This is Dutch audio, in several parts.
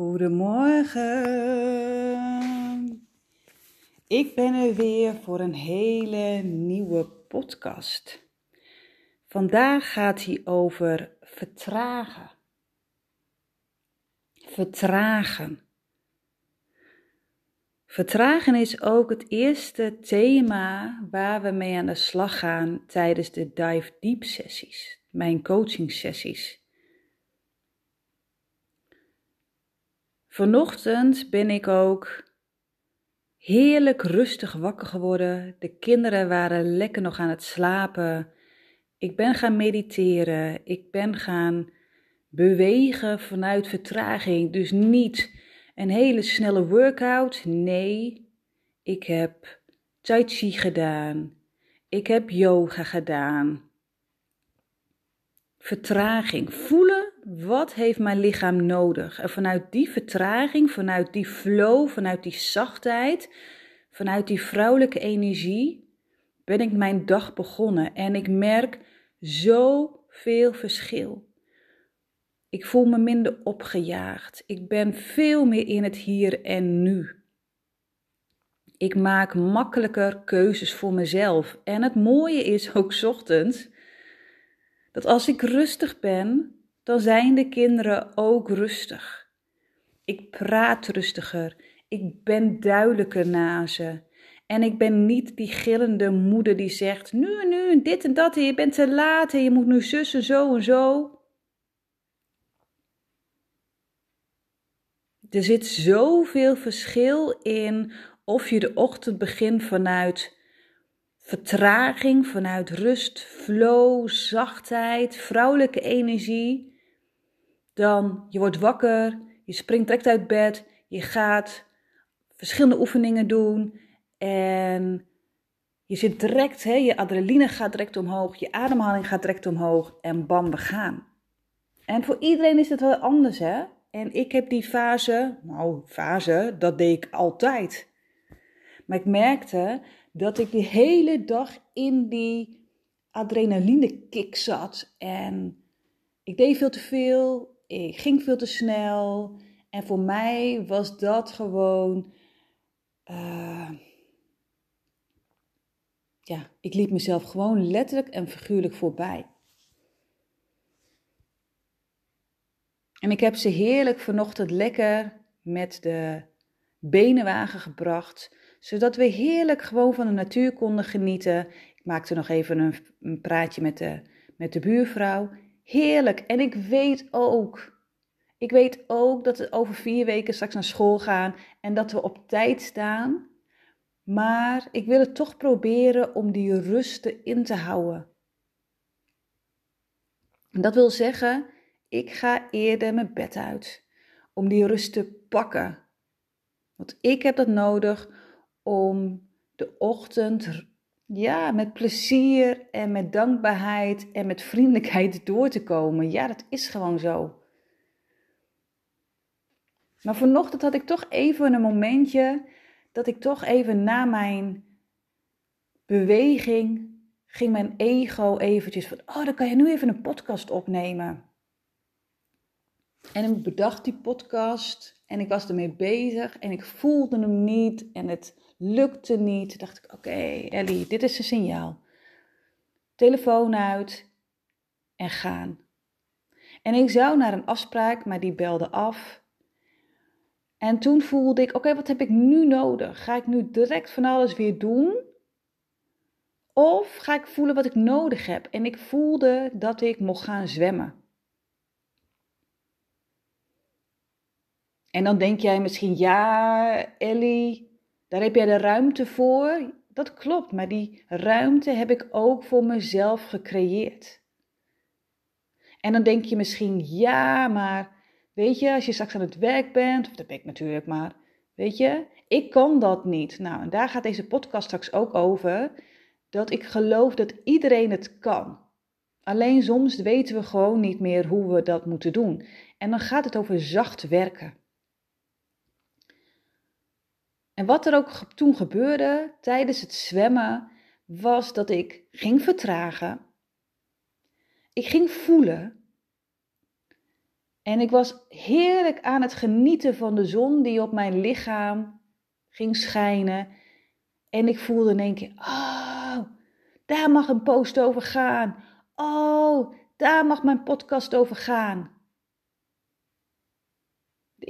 Goedemorgen. Ik ben er weer voor een hele nieuwe podcast. Vandaag gaat hij over vertragen. Vertragen. Vertragen is ook het eerste thema waar we mee aan de slag gaan tijdens de Dive Deep sessies, mijn coaching sessies. Vanochtend ben ik ook heerlijk rustig wakker geworden. De kinderen waren lekker nog aan het slapen. Ik ben gaan mediteren. Ik ben gaan bewegen vanuit vertraging. Dus niet een hele snelle workout. Nee, ik heb tai chi gedaan. Ik heb yoga gedaan. Vertraging. Voelen wat heeft mijn lichaam nodig? En vanuit die vertraging, vanuit die flow, vanuit die zachtheid, vanuit die vrouwelijke energie, ben ik mijn dag begonnen. En ik merk zoveel verschil. Ik voel me minder opgejaagd. Ik ben veel meer in het hier en nu. Ik maak makkelijker keuzes voor mezelf. En het mooie is ook ochtends dat als ik rustig ben, dan zijn de kinderen ook rustig. Ik praat rustiger. Ik ben duidelijker naar ze. En ik ben niet die gillende moeder die zegt: Nu, nu, dit en dat, en je bent te laat en je moet nu zussen, zo en zo. Er zit zoveel verschil in of je de ochtend begint vanuit vertraging, vanuit rust, flow, zachtheid, vrouwelijke energie dan je wordt wakker, je springt direct uit bed, je gaat verschillende oefeningen doen en je zit direct, hè, je adrenaline gaat direct omhoog, je ademhaling gaat direct omhoog en bam, we gaan. En voor iedereen is het wel anders, hè? En ik heb die fase, nou, fase, dat deed ik altijd. Maar ik merkte dat ik de hele dag in die adrenaline kick zat en ik deed veel te veel, ik ging veel te snel. En voor mij was dat gewoon. Uh, ja, ik liep mezelf gewoon letterlijk en figuurlijk voorbij. En ik heb ze heerlijk vanochtend lekker met de benenwagen gebracht, zodat we heerlijk gewoon van de natuur konden genieten. Ik maakte nog even een, een praatje met de, met de buurvrouw. Heerlijk. En ik weet ook, ik weet ook dat we over vier weken straks naar school gaan en dat we op tijd staan. Maar ik wil het toch proberen om die rust in te houden. En dat wil zeggen, ik ga eerder mijn bed uit om die rust te pakken. Want ik heb dat nodig om de ochtend ja, met plezier en met dankbaarheid en met vriendelijkheid door te komen. Ja, dat is gewoon zo. Maar vanochtend had ik toch even een momentje dat ik toch even na mijn beweging ging mijn ego eventjes van, oh, dan kan je nu even een podcast opnemen. En ik bedacht die podcast en ik was ermee bezig en ik voelde hem niet en het lukte niet. Dacht ik, oké Ellie, dit is een signaal. Telefoon uit en gaan. En ik zou naar een afspraak, maar die belde af. En toen voelde ik, oké, wat heb ik nu nodig? Ga ik nu direct van alles weer doen? Of ga ik voelen wat ik nodig heb? En ik voelde dat ik mocht gaan zwemmen. En dan denk jij misschien, ja, Ellie, daar heb jij de ruimte voor. Dat klopt, maar die ruimte heb ik ook voor mezelf gecreëerd. En dan denk je misschien, ja, maar weet je, als je straks aan het werk bent, of dat ben ik natuurlijk, maar weet je, ik kan dat niet. Nou, en daar gaat deze podcast straks ook over, dat ik geloof dat iedereen het kan. Alleen soms weten we gewoon niet meer hoe we dat moeten doen. En dan gaat het over zacht werken. En wat er ook toen gebeurde tijdens het zwemmen, was dat ik ging vertragen. Ik ging voelen. En ik was heerlijk aan het genieten van de zon die op mijn lichaam ging schijnen. En ik voelde in één keer, oh, daar mag een post over gaan. Oh, daar mag mijn podcast over gaan.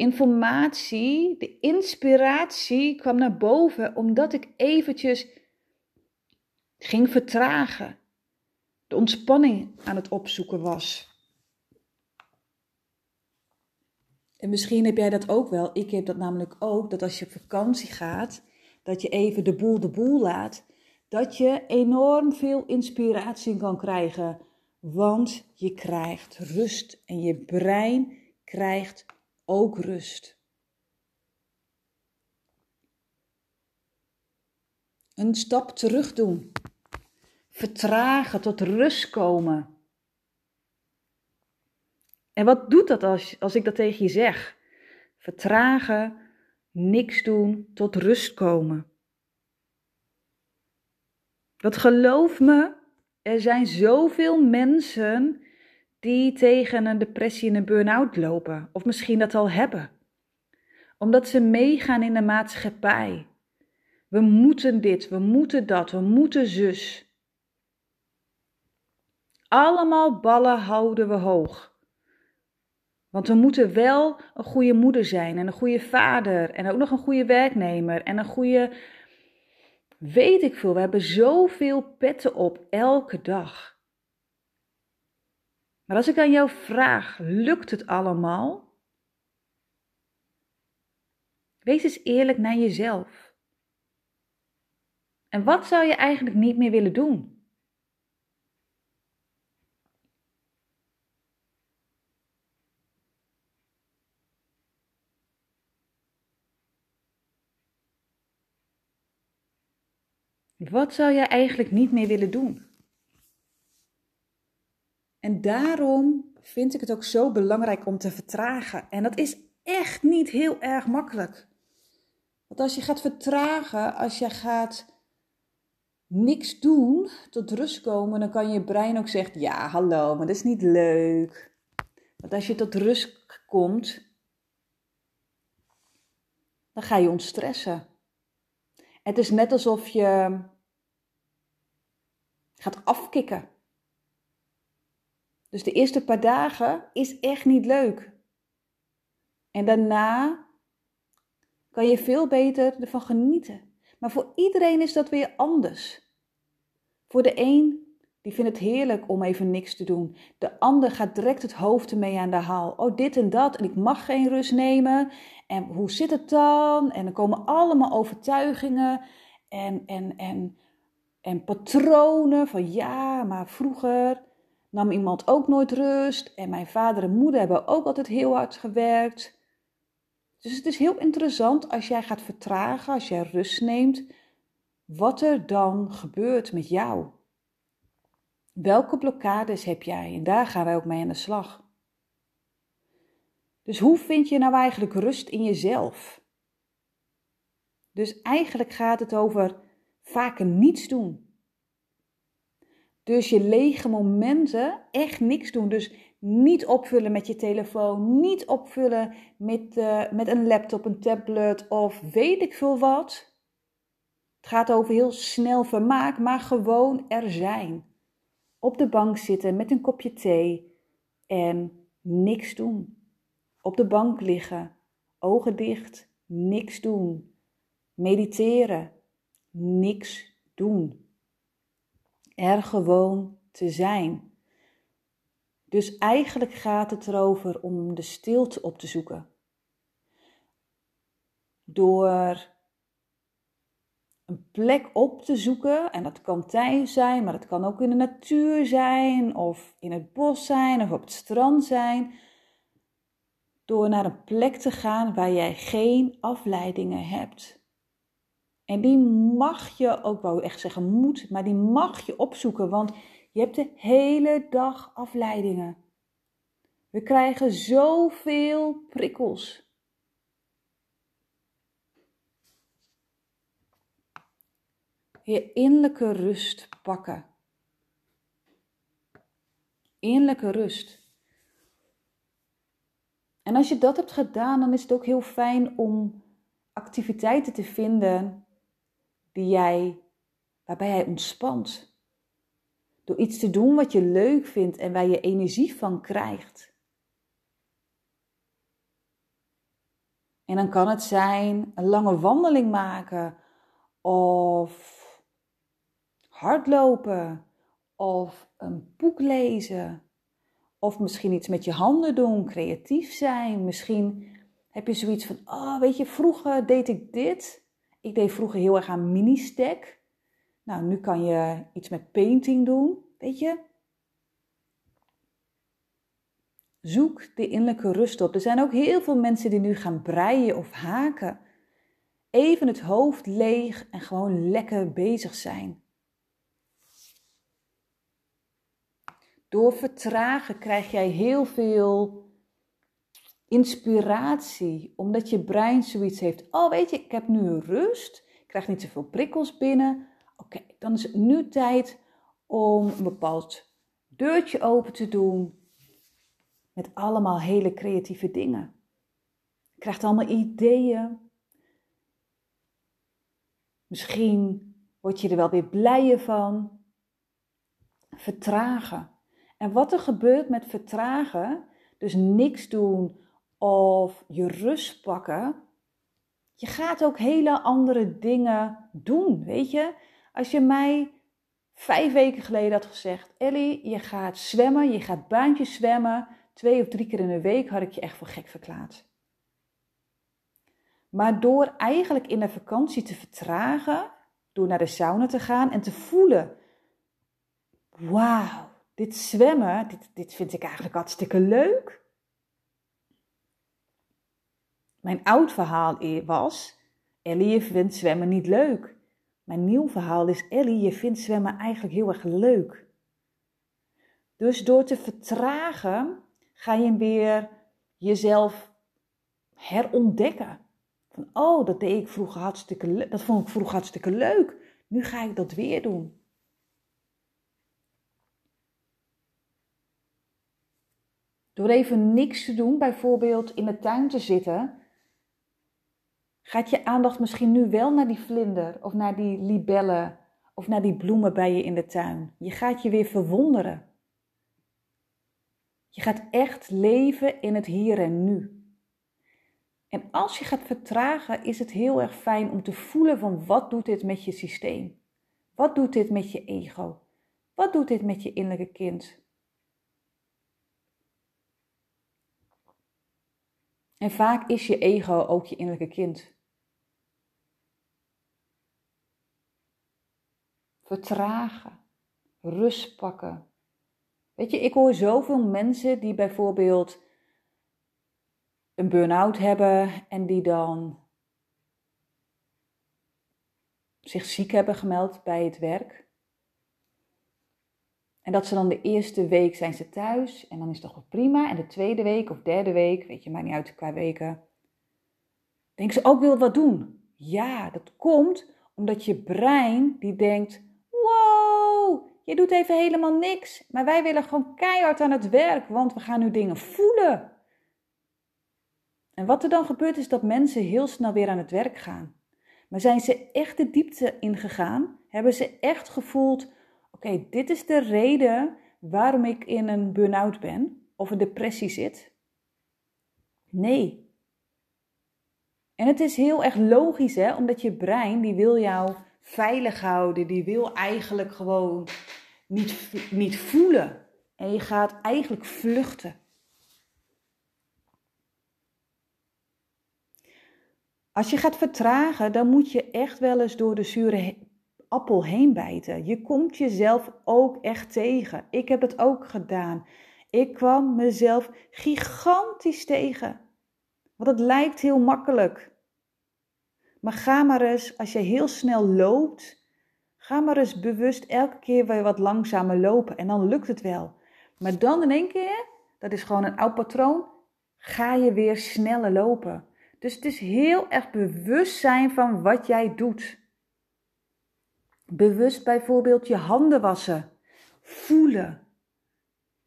Informatie, de inspiratie kwam naar boven omdat ik eventjes ging vertragen. De ontspanning aan het opzoeken was. En misschien heb jij dat ook wel. Ik heb dat namelijk ook, dat als je op vakantie gaat, dat je even de boel de boel laat, dat je enorm veel inspiratie kan krijgen. Want je krijgt rust en je brein krijgt ook rust. Een stap terug doen. Vertragen, tot rust komen. En wat doet dat als, als ik dat tegen je zeg? Vertragen, niks doen, tot rust komen. Want geloof me, er zijn zoveel mensen die tegen een depressie en een burn-out lopen, of misschien dat al hebben, omdat ze meegaan in de maatschappij. We moeten dit, we moeten dat, we moeten zus. Allemaal ballen houden we hoog. Want we moeten wel een goede moeder zijn en een goede vader en ook nog een goede werknemer en een goede. Weet ik veel, we hebben zoveel petten op elke dag. Maar als ik aan jou vraag, lukt het allemaal? Wees eens eerlijk naar jezelf. En wat zou je eigenlijk niet meer willen doen? Wat zou jij eigenlijk niet meer willen doen? En daarom vind ik het ook zo belangrijk om te vertragen. En dat is echt niet heel erg makkelijk. Want als je gaat vertragen, als je gaat niks doen, tot rust komen, dan kan je brein ook zeggen: Ja, hallo, maar dat is niet leuk. Want als je tot rust komt, dan ga je ontstressen. Het is net alsof je gaat afkicken. Dus de eerste paar dagen is echt niet leuk. En daarna kan je veel beter ervan genieten. Maar voor iedereen is dat weer anders. Voor de een, die vindt het heerlijk om even niks te doen. De ander gaat direct het hoofd ermee aan de haal. Oh, dit en dat, en ik mag geen rust nemen. En hoe zit het dan? En dan komen allemaal overtuigingen en, en, en, en patronen van ja, maar vroeger nam iemand ook nooit rust. En mijn vader en moeder hebben ook altijd heel hard gewerkt. Dus het is heel interessant als jij gaat vertragen, als jij rust neemt, wat er dan gebeurt met jou. Welke blokkades heb jij? En daar gaan wij ook mee aan de slag. Dus hoe vind je nou eigenlijk rust in jezelf? Dus eigenlijk gaat het over vaker niets doen. Dus je lege momenten echt niks doen. Dus niet opvullen met je telefoon, niet opvullen met, uh, met een laptop, een tablet of weet ik veel wat. Het gaat over heel snel vermaak, maar gewoon er zijn. Op de bank zitten met een kopje thee en niks doen. Op de bank liggen, ogen dicht, niks doen. Mediteren, niks doen er gewoon te zijn. Dus eigenlijk gaat het erover om de stilte op te zoeken. Door een plek op te zoeken, en dat kan thuis zijn, maar dat kan ook in de natuur zijn, of in het bos zijn, of op het strand zijn. Door naar een plek te gaan waar jij geen afleidingen hebt. En die mag je, ook wou echt zeggen moet, maar die mag je opzoeken, want je hebt de hele dag afleidingen. We krijgen zoveel prikkels. Je innerlijke rust pakken. Innerlijke rust. En als je dat hebt gedaan, dan is het ook heel fijn om activiteiten te vinden die jij, waarbij jij ontspant. Door iets te doen wat je leuk vindt en waar je energie van krijgt. En dan kan het zijn een lange wandeling maken of hardlopen of een boek lezen of misschien iets met je handen doen, creatief zijn. Misschien heb je zoiets van, oh weet je, vroeger deed ik dit. Ik deed vroeger heel erg aan mini-stack. Nou, nu kan je iets met painting doen, weet je. Zoek de innerlijke rust op. Er zijn ook heel veel mensen die nu gaan breien of haken. Even het hoofd leeg en gewoon lekker bezig zijn. Door vertragen krijg jij heel veel inspiratie, omdat je brein zoiets heeft. Oh, weet je, ik heb nu rust, ik krijg niet zoveel prikkels binnen. Oké, dan is het nu tijd om een bepaald deurtje open te doen met allemaal hele creatieve dingen. Je krijgt allemaal ideeën. Misschien word je er wel weer blijer van. Vertragen. En wat er gebeurt met vertragen, dus niks doen of je rust pakken, je gaat ook hele andere dingen doen, weet je? Als je mij vijf weken geleden had gezegd, Ellie, je gaat zwemmen, je gaat baantjes zwemmen, twee of drie keer in de week, had ik je echt voor gek verklaard. Maar door eigenlijk in de vakantie te vertragen, door naar de sauna te gaan en te voelen, wauw, dit zwemmen, dit, dit vind ik eigenlijk hartstikke leuk. Mijn oud verhaal was, Ellie, je vindt zwemmen niet leuk. Mijn nieuw verhaal is, Ellie, je vindt zwemmen eigenlijk heel erg leuk. Dus door te vertragen, ga je weer jezelf herontdekken. Van, oh, dat deed ik vroeger hartstikke. Dat vond ik vroeger hartstikke leuk. Nu ga ik dat weer doen. Door even niks te doen, bijvoorbeeld in de tuin te zitten, gaat je aandacht misschien nu wel naar die vlinder of naar die libellen of naar die bloemen bij je in de tuin. Je gaat je weer verwonderen. Je gaat echt leven in het hier en nu. En als je gaat vertragen, is het heel erg fijn om te voelen van wat doet dit met je systeem? Wat doet dit met je ego? Wat doet dit met je innerlijke kind? En vaak is je ego ook je innerlijke kind. Vertragen, rust pakken. Weet je, ik hoor zoveel mensen die bijvoorbeeld een burn-out hebben en die dan zich ziek hebben gemeld bij het werk. En dat ze dan de eerste week zijn ze thuis en dan is het toch wel prima. En de tweede week of derde week, weet je, maar niet uit qua weken, denken ze ook wil wat doen. Ja, dat komt omdat je brein die denkt, je doet even helemaal niks. Maar wij willen gewoon keihard aan het werk, want we gaan nu dingen voelen. En wat er dan gebeurt is dat mensen heel snel weer aan het werk gaan. Maar zijn ze echt de diepte ingegaan? Hebben ze echt gevoeld, oké, dit is de reden waarom ik in een burn-out ben of een depressie zit? Nee. En het is heel erg logisch, hè, omdat je brein, die wil jou veilig houden, die wil eigenlijk gewoon niet, niet voelen. En je gaat eigenlijk vluchten. Als je gaat vertragen, dan moet je echt wel eens door de zure appel heen bijten. Je komt jezelf ook echt tegen. Ik heb het ook gedaan. Ik kwam mezelf gigantisch tegen. Want het lijkt heel makkelijk. Maar ga maar eens, als je heel snel loopt, ga maar eens bewust elke keer weer wat langzamer lopen. En dan lukt het wel. Maar dan in één keer, dat is gewoon een oud patroon, ga je weer sneller lopen. Dus het is heel erg bewust zijn van wat jij doet. Bewust bijvoorbeeld je handen wassen. Voelen.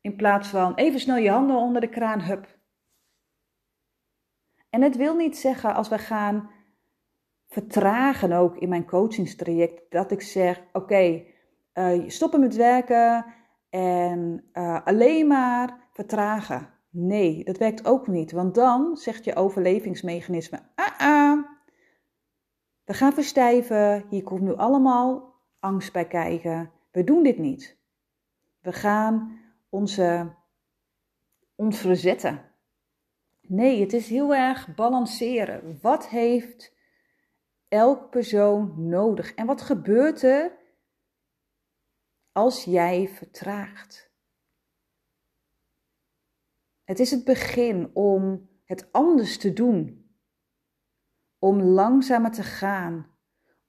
In plaats van even snel je handen onder de kraan, hup. En het wil niet zeggen als we gaan vertragen ook in mijn coachingstraject, dat ik zeg: oké, uh, stoppen met werken en uh, alleen maar vertragen. Nee, dat werkt ook niet, want dan zegt je overlevingsmechanisme: ah, ah, we gaan verstijven, hier komt nu allemaal angst bij kijken. We doen dit niet. We gaan onze, ons verzetten. Nee, het is heel erg balanceren. Wat heeft elk persoon nodig? En wat gebeurt er als jij vertraagt? Het is het begin om het anders te doen. Om langzamer te gaan.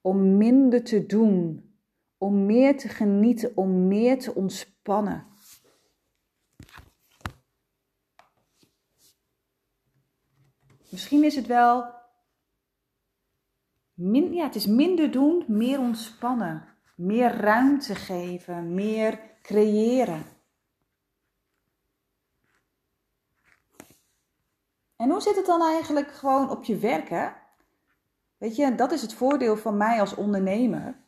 Om minder te doen. Om meer te genieten. Om meer te ontspannen. Misschien is het wel. Min, ja, het is minder doen, meer ontspannen. Meer ruimte geven, meer creëren. En hoe zit het dan eigenlijk gewoon op je werk? Hè? Weet je, dat is het voordeel van mij als ondernemer.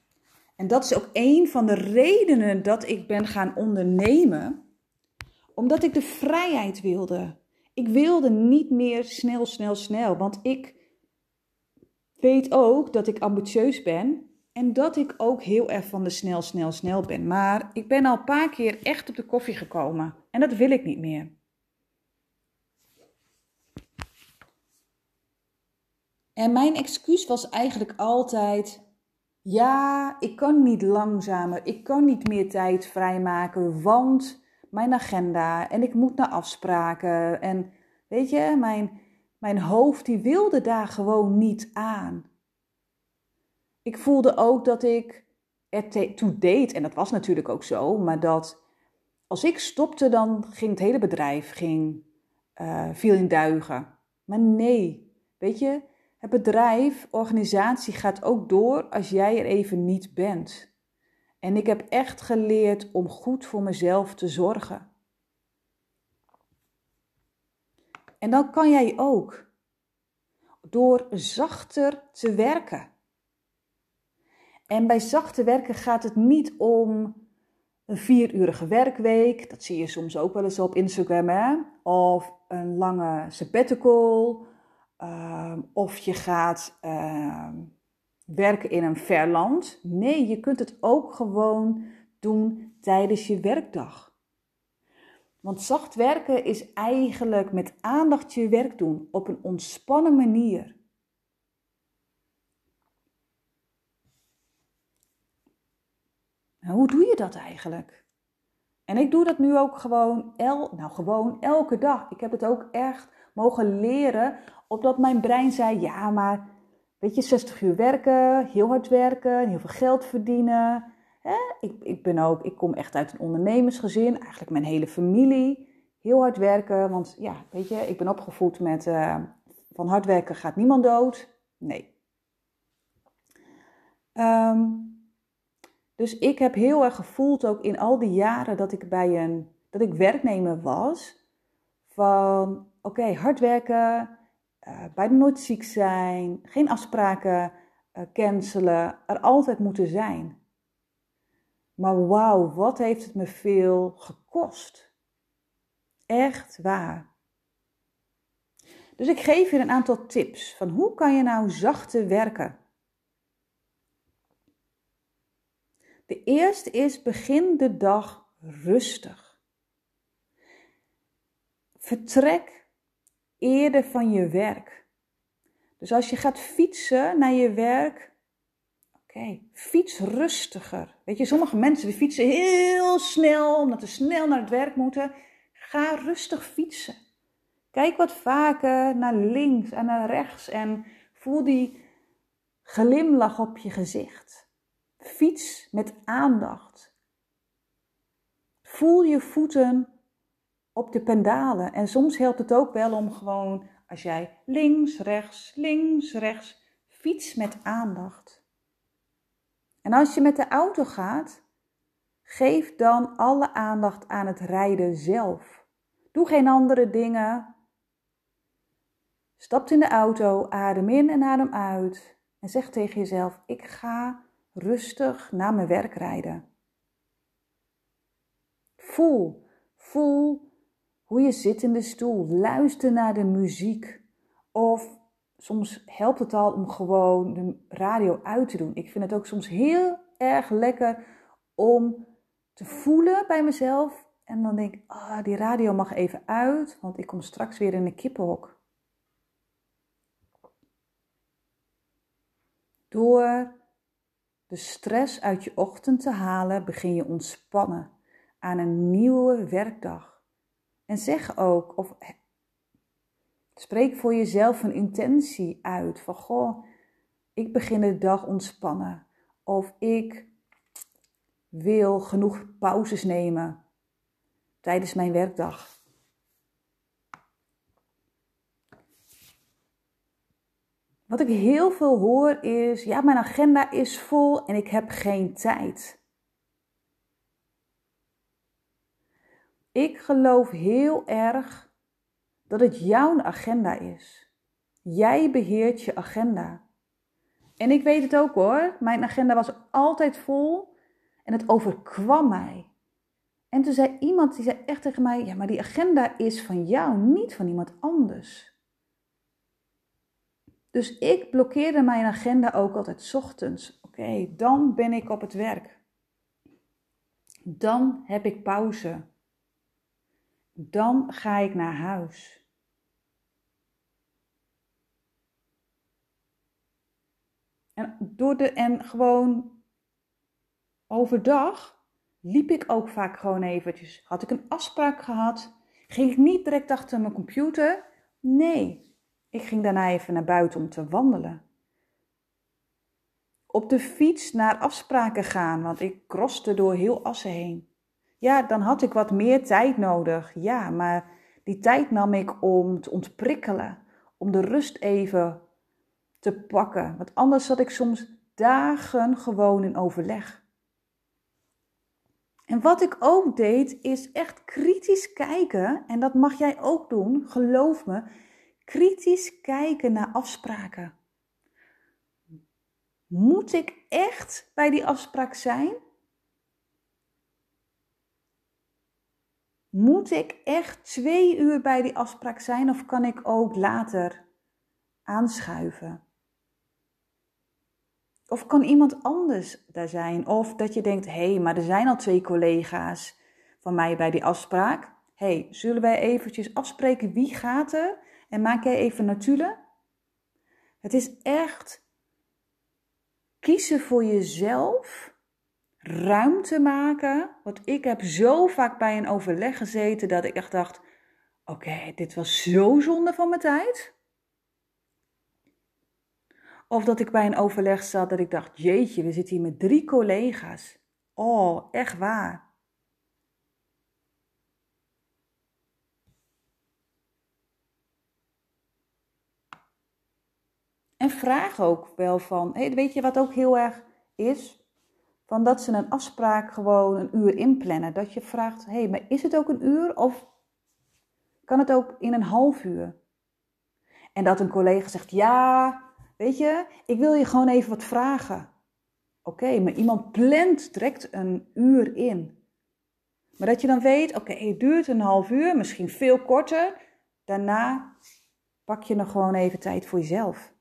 En dat is ook een van de redenen dat ik ben gaan ondernemen. Omdat ik de vrijheid wilde. Ik wilde niet meer snel, snel, snel. Want ik weet ook dat ik ambitieus ben. En dat ik ook heel erg van de snel, snel, snel ben. Maar ik ben al een paar keer echt op de koffie gekomen. En dat wil ik niet meer. En mijn excuus was eigenlijk altijd: ja, ik kan niet langzamer, ik kan niet meer tijd vrijmaken, want mijn agenda en ik moet naar afspraken. En weet je, mijn, mijn hoofd die wilde daar gewoon niet aan. Ik voelde ook dat ik er toe deed, en dat was natuurlijk ook zo, maar dat als ik stopte, dan ging het hele bedrijf ging, uh, viel in duigen. Maar nee, weet je, het bedrijf, organisatie gaat ook door als jij er even niet bent. En ik heb echt geleerd om goed voor mezelf te zorgen. En dan kan jij ook door zachter te werken. En bij zachte werken gaat het niet om een vierurige werkweek. Dat zie je soms ook wel eens op Instagram, hè? Of een lange sabbatical Ehm, of je gaat ehm, werken in een ver land. Nee, je kunt het ook gewoon doen tijdens je werkdag. Want zacht werken is eigenlijk met aandacht je werk doen op een ontspannen manier. Nou, hoe doe je dat eigenlijk? En ik doe dat nu ook gewoon, el, nou gewoon elke dag. Ik heb het ook echt mogen leren opdat mijn brein zei: ja, maar weet je, 60 uur werken, heel hard werken, heel veel geld verdienen. Ik, ik, ben ook, ik kom echt uit een ondernemersgezin, eigenlijk mijn hele familie. Heel hard werken, want ja, weet je, ik ben opgevoed met uh, van hard werken gaat niemand dood. Nee. Um, dus ik heb heel erg gevoeld ook in al die jaren dat ik bij een, dat ik werknemer was, van oké, hard werken, uh, bijna nooit ziek zijn, geen afspraken uh, cancelen, er altijd moeten zijn. Maar wauw, wat heeft het me veel gekost. Echt waar. Dus ik geef je een aantal tips van hoe kan je nou zachter werken. De eerste is begin de dag rustig. Vertrek eerder van je werk. Dus als je gaat fietsen naar je werk, fiets rustiger. Weet je, sommige mensen die fietsen heel snel, omdat ze snel naar het werk moeten. Ga rustig fietsen. Kijk wat vaker naar links en naar rechts en voel die glimlach op je gezicht. Fiets met aandacht. Voel je voeten op de pendalen. En soms helpt het ook wel om gewoon, als jij links, rechts, links, rechts, fiets met aandacht. En als je met de auto gaat, geef dan alle aandacht aan het rijden zelf. Doe geen andere dingen. Stapt in de auto, adem in en adem uit. En zeg tegen jezelf: Ik ga rustig naar mijn werk rijden. Voel, voel hoe je zit in de stoel. Luister naar de muziek. Of soms helpt het al om gewoon de radio uit te doen. Ik vind het ook soms heel erg lekker om te voelen bij mezelf. En dan denk ik, ah, die radio mag even uit, want ik kom straks weer in een kippenhok. Door de stress uit je ochtend te halen, begin je ontspannen aan een nieuwe werkdag. En zeg ook, of spreek voor jezelf een intentie uit van, goh, ik begin de dag ontspannen. Of ik wil genoeg pauzes nemen tijdens mijn werkdag. Wat ik heel veel hoor is: ja, mijn agenda is vol en ik heb geen tijd. Ik geloof heel erg dat het jouw agenda is. Jij beheert je agenda. En ik weet het ook hoor. Mijn agenda was altijd vol en het overkwam mij. En toen zei iemand, die zei echt tegen mij, ja, maar die agenda is van jou, niet van iemand anders. Dus ik blokkeerde mijn agenda ook altijd ochtends. Oké, dan ben ik op het werk. Dan heb ik pauze. Dan ga ik naar huis. En, door de, en gewoon overdag liep ik ook vaak gewoon eventjes. Had ik een afspraak gehad, ging ik niet direct achter mijn computer. Nee, ik ging daarna even naar buiten om te wandelen. Op de fiets naar afspraken gaan, want ik kroste door heel Assen heen. Ja, dan had ik wat meer tijd nodig. Ja, maar die tijd nam ik om te ontprikkelen, om de rust even te pakken. Want anders zat ik soms dagen gewoon in overleg. En wat ik ook deed, is echt kritisch kijken. En dat mag jij ook doen, geloof me. Kritisch kijken naar afspraken. Moet ik echt bij die afspraak zijn? Moet ik echt twee uur bij die afspraak zijn of kan ik ook later aanschuiven? Of kan iemand anders daar zijn? Of dat je denkt, hé, hey, maar er zijn al twee collega's van mij bij die afspraak. hey, zullen wij eventjes afspreken wie gaat er? En maak jij even natuurlijk? Het is echt kiezen voor jezelf, ruimte maken. Want ik heb zo vaak bij een overleg gezeten dat ik echt dacht, oké, dit was zo zonde van mijn tijd. Of dat ik bij een overleg zat dat ik dacht, jeetje, we zitten hier met drie collega's. Oh, echt waar. En vraag ook wel van, weet je wat ook heel erg is? Van dat ze een afspraak gewoon een uur inplannen. Dat je vraagt, hé, hey, maar is het ook een uur of kan het ook in een half uur? En dat een collega zegt, ja, Weet je, ik wil je gewoon even wat vragen. Oké, maar iemand plant direct een uur in. Maar dat je dan weet, oké, het duurt een half uur, misschien veel korter. Daarna pak je nog gewoon even tijd voor jezelf.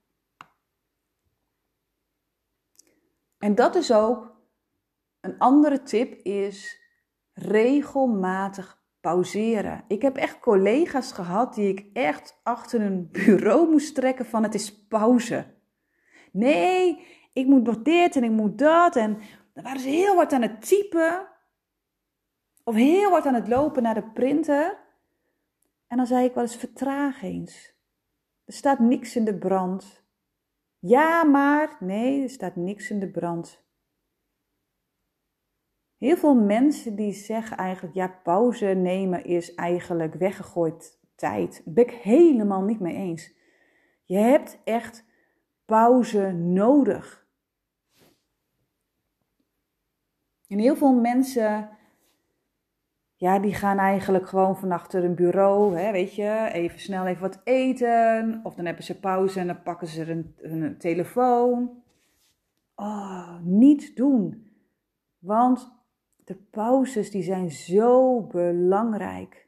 En dat is ook een andere tip is regelmatig pauzeren. Ik heb echt collega's gehad die ik echt achter een bureau moest trekken van het is pauze. Nee, ik moet nog dit en ik moet dat. En dan waren ze heel wat aan het typen. Of heel wat aan het lopen naar de printer. En dan zei ik wel eens, vertraag eens. Er staat niks in de brand. Ja, maar nee, er staat niks in de brand. Heel veel mensen die zeggen eigenlijk, ja, pauze nemen is eigenlijk weggegooid tijd. Ben ik helemaal niet mee eens. Je hebt echt pauze nodig. En heel veel mensen ja, die gaan eigenlijk gewoon van achter een bureau, hè, weet je, even snel even wat eten. Of dan hebben ze pauze en dan pakken ze een, een telefoon. Oh, niet doen. Want de pauzes die zijn zo belangrijk.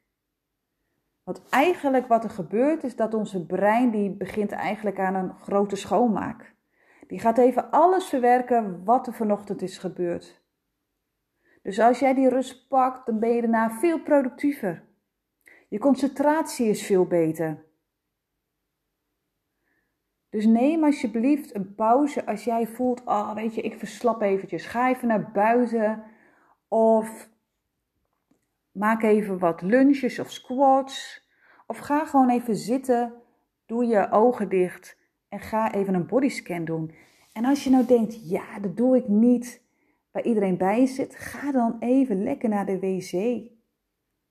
Want eigenlijk wat er gebeurt is dat onze brein die begint eigenlijk aan een grote schoonmaak. Die gaat even alles verwerken wat er vanochtend is gebeurd. Dus als jij die rust pakt, dan ben je daarna veel productiever. Je concentratie is veel beter. Dus neem alsjeblieft een pauze als jij voelt, oh weet je, ik verslap eventjes. Ga even naar buiten of maak even wat lunches of squats. Of ga gewoon even zitten, doe je ogen dicht en ga even een bodyscan doen. En als je nou denkt, ja, dat doe ik niet waar iedereen bij zit, ga dan even lekker naar de wc.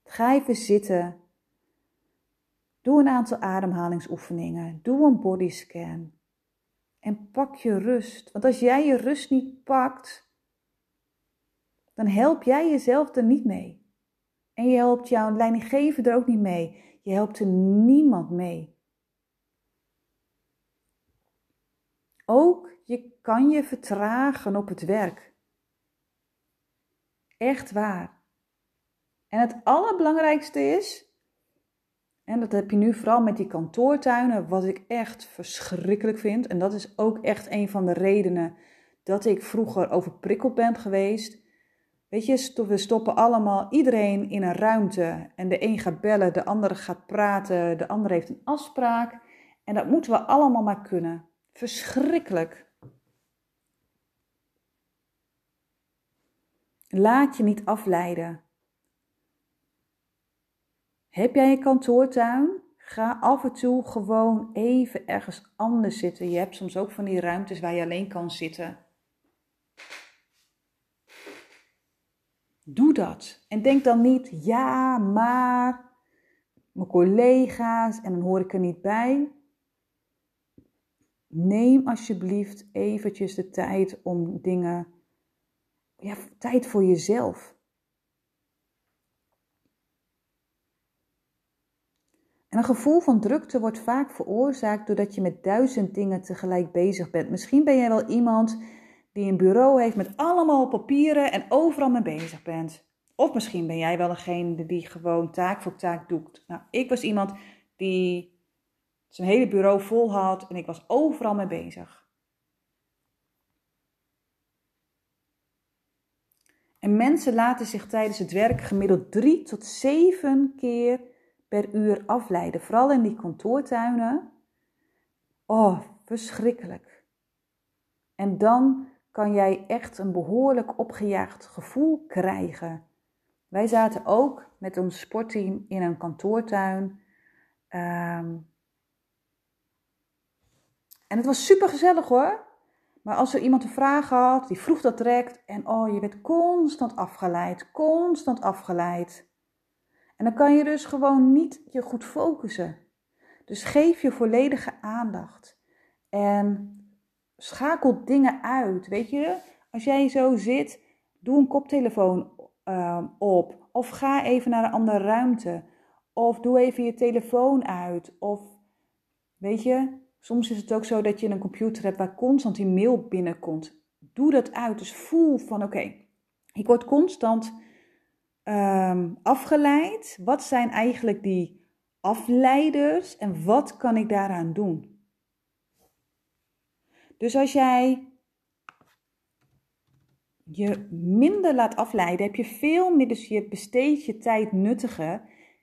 Ga even zitten. Doe een aantal ademhalingsoefeningen. Doe een bodyscan. En pak je rust. Want als jij je rust niet pakt, dan help jij jezelf er niet mee. En je helpt jouw leidinggevende er ook niet mee. Je helpt er niemand mee. Ook je kan je vertragen op het werk. Echt waar. En het allerbelangrijkste is, en dat heb je nu vooral met die kantoortuinen, wat ik echt verschrikkelijk vind. En dat is ook echt een van de redenen dat ik vroeger overprikkeld ben geweest. Weet je, we stoppen allemaal iedereen in een ruimte. En de een gaat bellen, de andere gaat praten, de ander heeft een afspraak. En dat moeten we allemaal maar kunnen. Verschrikkelijk. Laat je niet afleiden. Heb jij een kantoortuin? Ga af en toe gewoon even ergens anders zitten. Je hebt soms ook van die ruimtes waar je alleen kan zitten. Doe dat. En denk dan niet, ja, maar mijn collega's en dan hoor ik er niet bij. Neem alsjeblieft eventjes de tijd om dingen, ja, tijd voor jezelf. En een gevoel van drukte wordt vaak veroorzaakt doordat je met duizend dingen tegelijk bezig bent. Misschien ben jij wel iemand die een bureau heeft met allemaal papieren en overal mee bezig bent. Of misschien ben jij wel degene die gewoon taak voor taak doet. Nou, ik was iemand die zijn hele bureau vol had en ik was overal mee bezig. En mensen laten zich tijdens het werk gemiddeld drie tot zeven keer per uur afleiden. Vooral in die kantoortuinen. Oh, verschrikkelijk. En dan kan jij echt een behoorlijk opgejaagd gevoel krijgen. Wij zaten ook met ons sportteam in een kantoortuin. Ehm, en het was super gezellig hoor. Maar als er iemand een vraag had, die vroeg dat direct. En oh, je werd constant afgeleid, constant afgeleid. En dan kan je dus gewoon niet je goed focussen. Dus geef je volledige aandacht. En schakel dingen uit. Weet je, als jij zo zit, doe een koptelefoon uh, op. Of ga even naar een andere ruimte. Of doe even je telefoon uit. Of weet je, soms is het ook zo dat je een computer hebt waar constant die mail binnenkomt. Doe dat uit. Dus voel van oké, ik word constant um, afgeleid. Wat zijn eigenlijk die afleiders en wat kan ik daaraan doen? Dus als jij je minder laat afleiden, heb je veel meer, dus je besteedt je tijd nuttiger,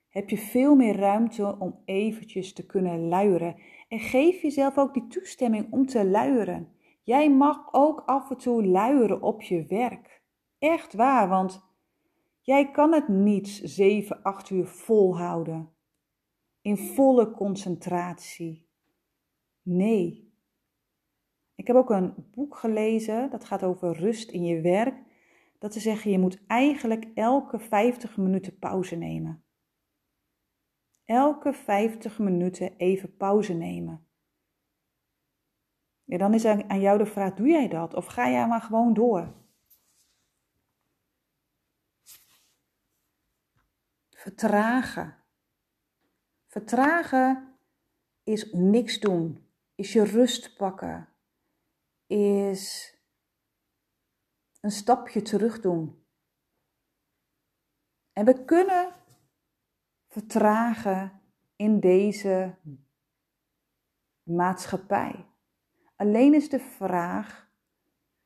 heb je veel meer ruimte om eventjes te kunnen luieren. En geef jezelf ook die toestemming om te luieren. Jij mag ook af en toe luieren op je werk. Echt waar, want jij kan het niet 7, 8 uur volhouden. In volle concentratie. Nee, ik heb ook een boek gelezen, dat gaat over rust in je werk. Dat ze zeggen, je moet eigenlijk elke 50 minuten pauze nemen. Elke 50 minuten even pauze nemen. Ja, dan is aan jou de vraag, doe jij dat? Of ga jij maar gewoon door? vertragen. Vertragen is niks doen, is je rust pakken, is een stapje terug doen. En we kunnen vertragen in deze maatschappij. Alleen is de vraag: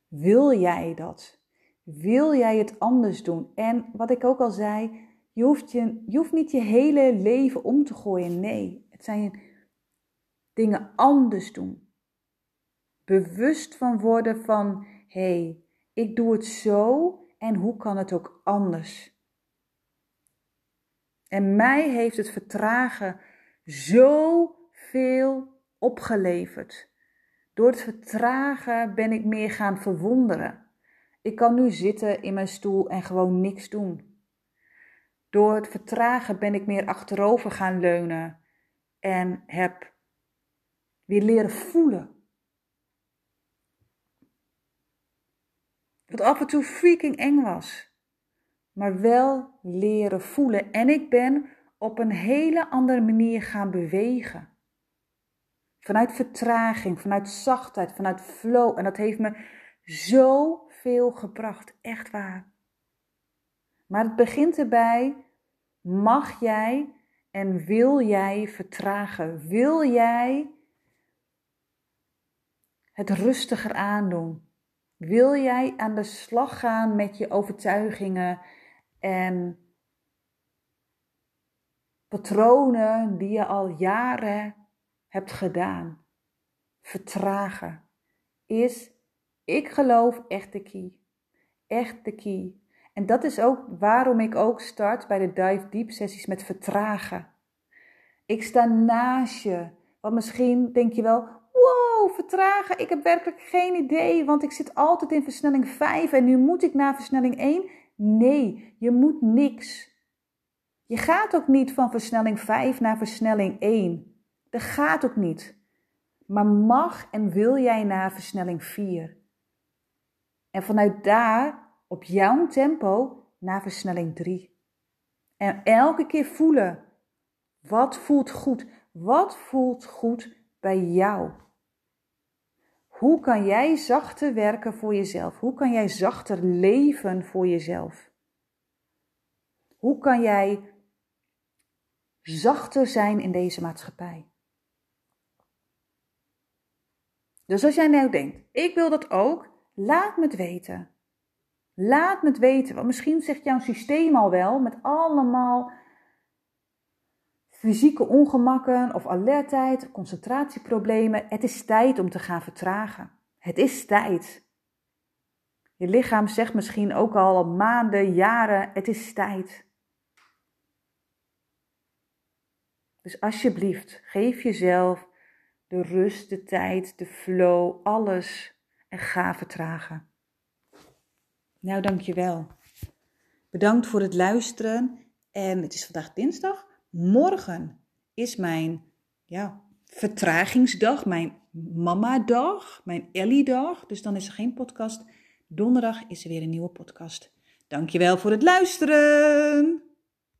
wil jij dat? Wil jij het anders doen? En wat ik ook al zei, je hoeft, je, je hoeft niet je hele leven om te gooien. Nee, het zijn dingen anders doen. Bewust van worden van, hé, hey, ik doe het zo en hoe kan het ook anders? En mij heeft het vertragen zoveel opgeleverd. Door het vertragen ben ik meer gaan verwonderen. Ik kan nu zitten in mijn stoel en gewoon niks doen. Door het vertragen ben ik meer achterover gaan leunen en heb weer leren voelen. Wat af en toe freaking eng was, maar wel leren voelen. En ik ben op een hele andere manier gaan bewegen. Vanuit vertraging, vanuit zachtheid, vanuit flow. En dat heeft me zoveel gebracht. Echt waar. Maar het begint erbij. Mag jij en wil jij vertragen? Wil jij het rustiger aandoen? Wil jij aan de slag gaan met je overtuigingen en patronen die je al jaren hebt gedaan? Vertragen is, ik geloof, echt de key. Echt de key. En dat is ook waarom ik ook start bij de Dive Deep sessies met vertragen. Ik sta naast je. Want misschien denk je wel, wow, vertragen. Ik heb werkelijk geen idee, want ik zit altijd in versnelling 5 en nu moet ik naar versnelling 1. Nee, je moet niks. Je gaat ook niet van versnelling 5 naar versnelling 1. Dat gaat ook niet. Maar mag en wil jij naar versnelling 4. En vanuit daar, op jouw tempo, naar versnelling 3. En elke keer voelen. Wat voelt goed? Wat voelt goed bij jou? Hoe kan jij zachter werken voor jezelf? Hoe kan jij zachter leven voor jezelf? Hoe kan jij zachter zijn in deze maatschappij? Dus als jij nou denkt, ik wil dat ook, laat me het weten. Laat me het weten, want misschien zegt jouw systeem al wel met allemaal fysieke ongemakken of alertheid, concentratieproblemen. Het is tijd om te gaan vertragen. Het is tijd. Je lichaam zegt misschien ook al maanden, jaren, het is tijd. Dus alsjeblieft, geef jezelf de rust, de tijd, de flow, alles en ga vertragen. Nou, dankjewel. Bedankt voor het luisteren en het is vandaag dinsdag. Morgen is mijn ja, vertragingsdag, mijn mama-dag, mijn Ellie-dag. Dus dan is er geen podcast. Donderdag is er weer een nieuwe podcast. Dankjewel voor het luisteren.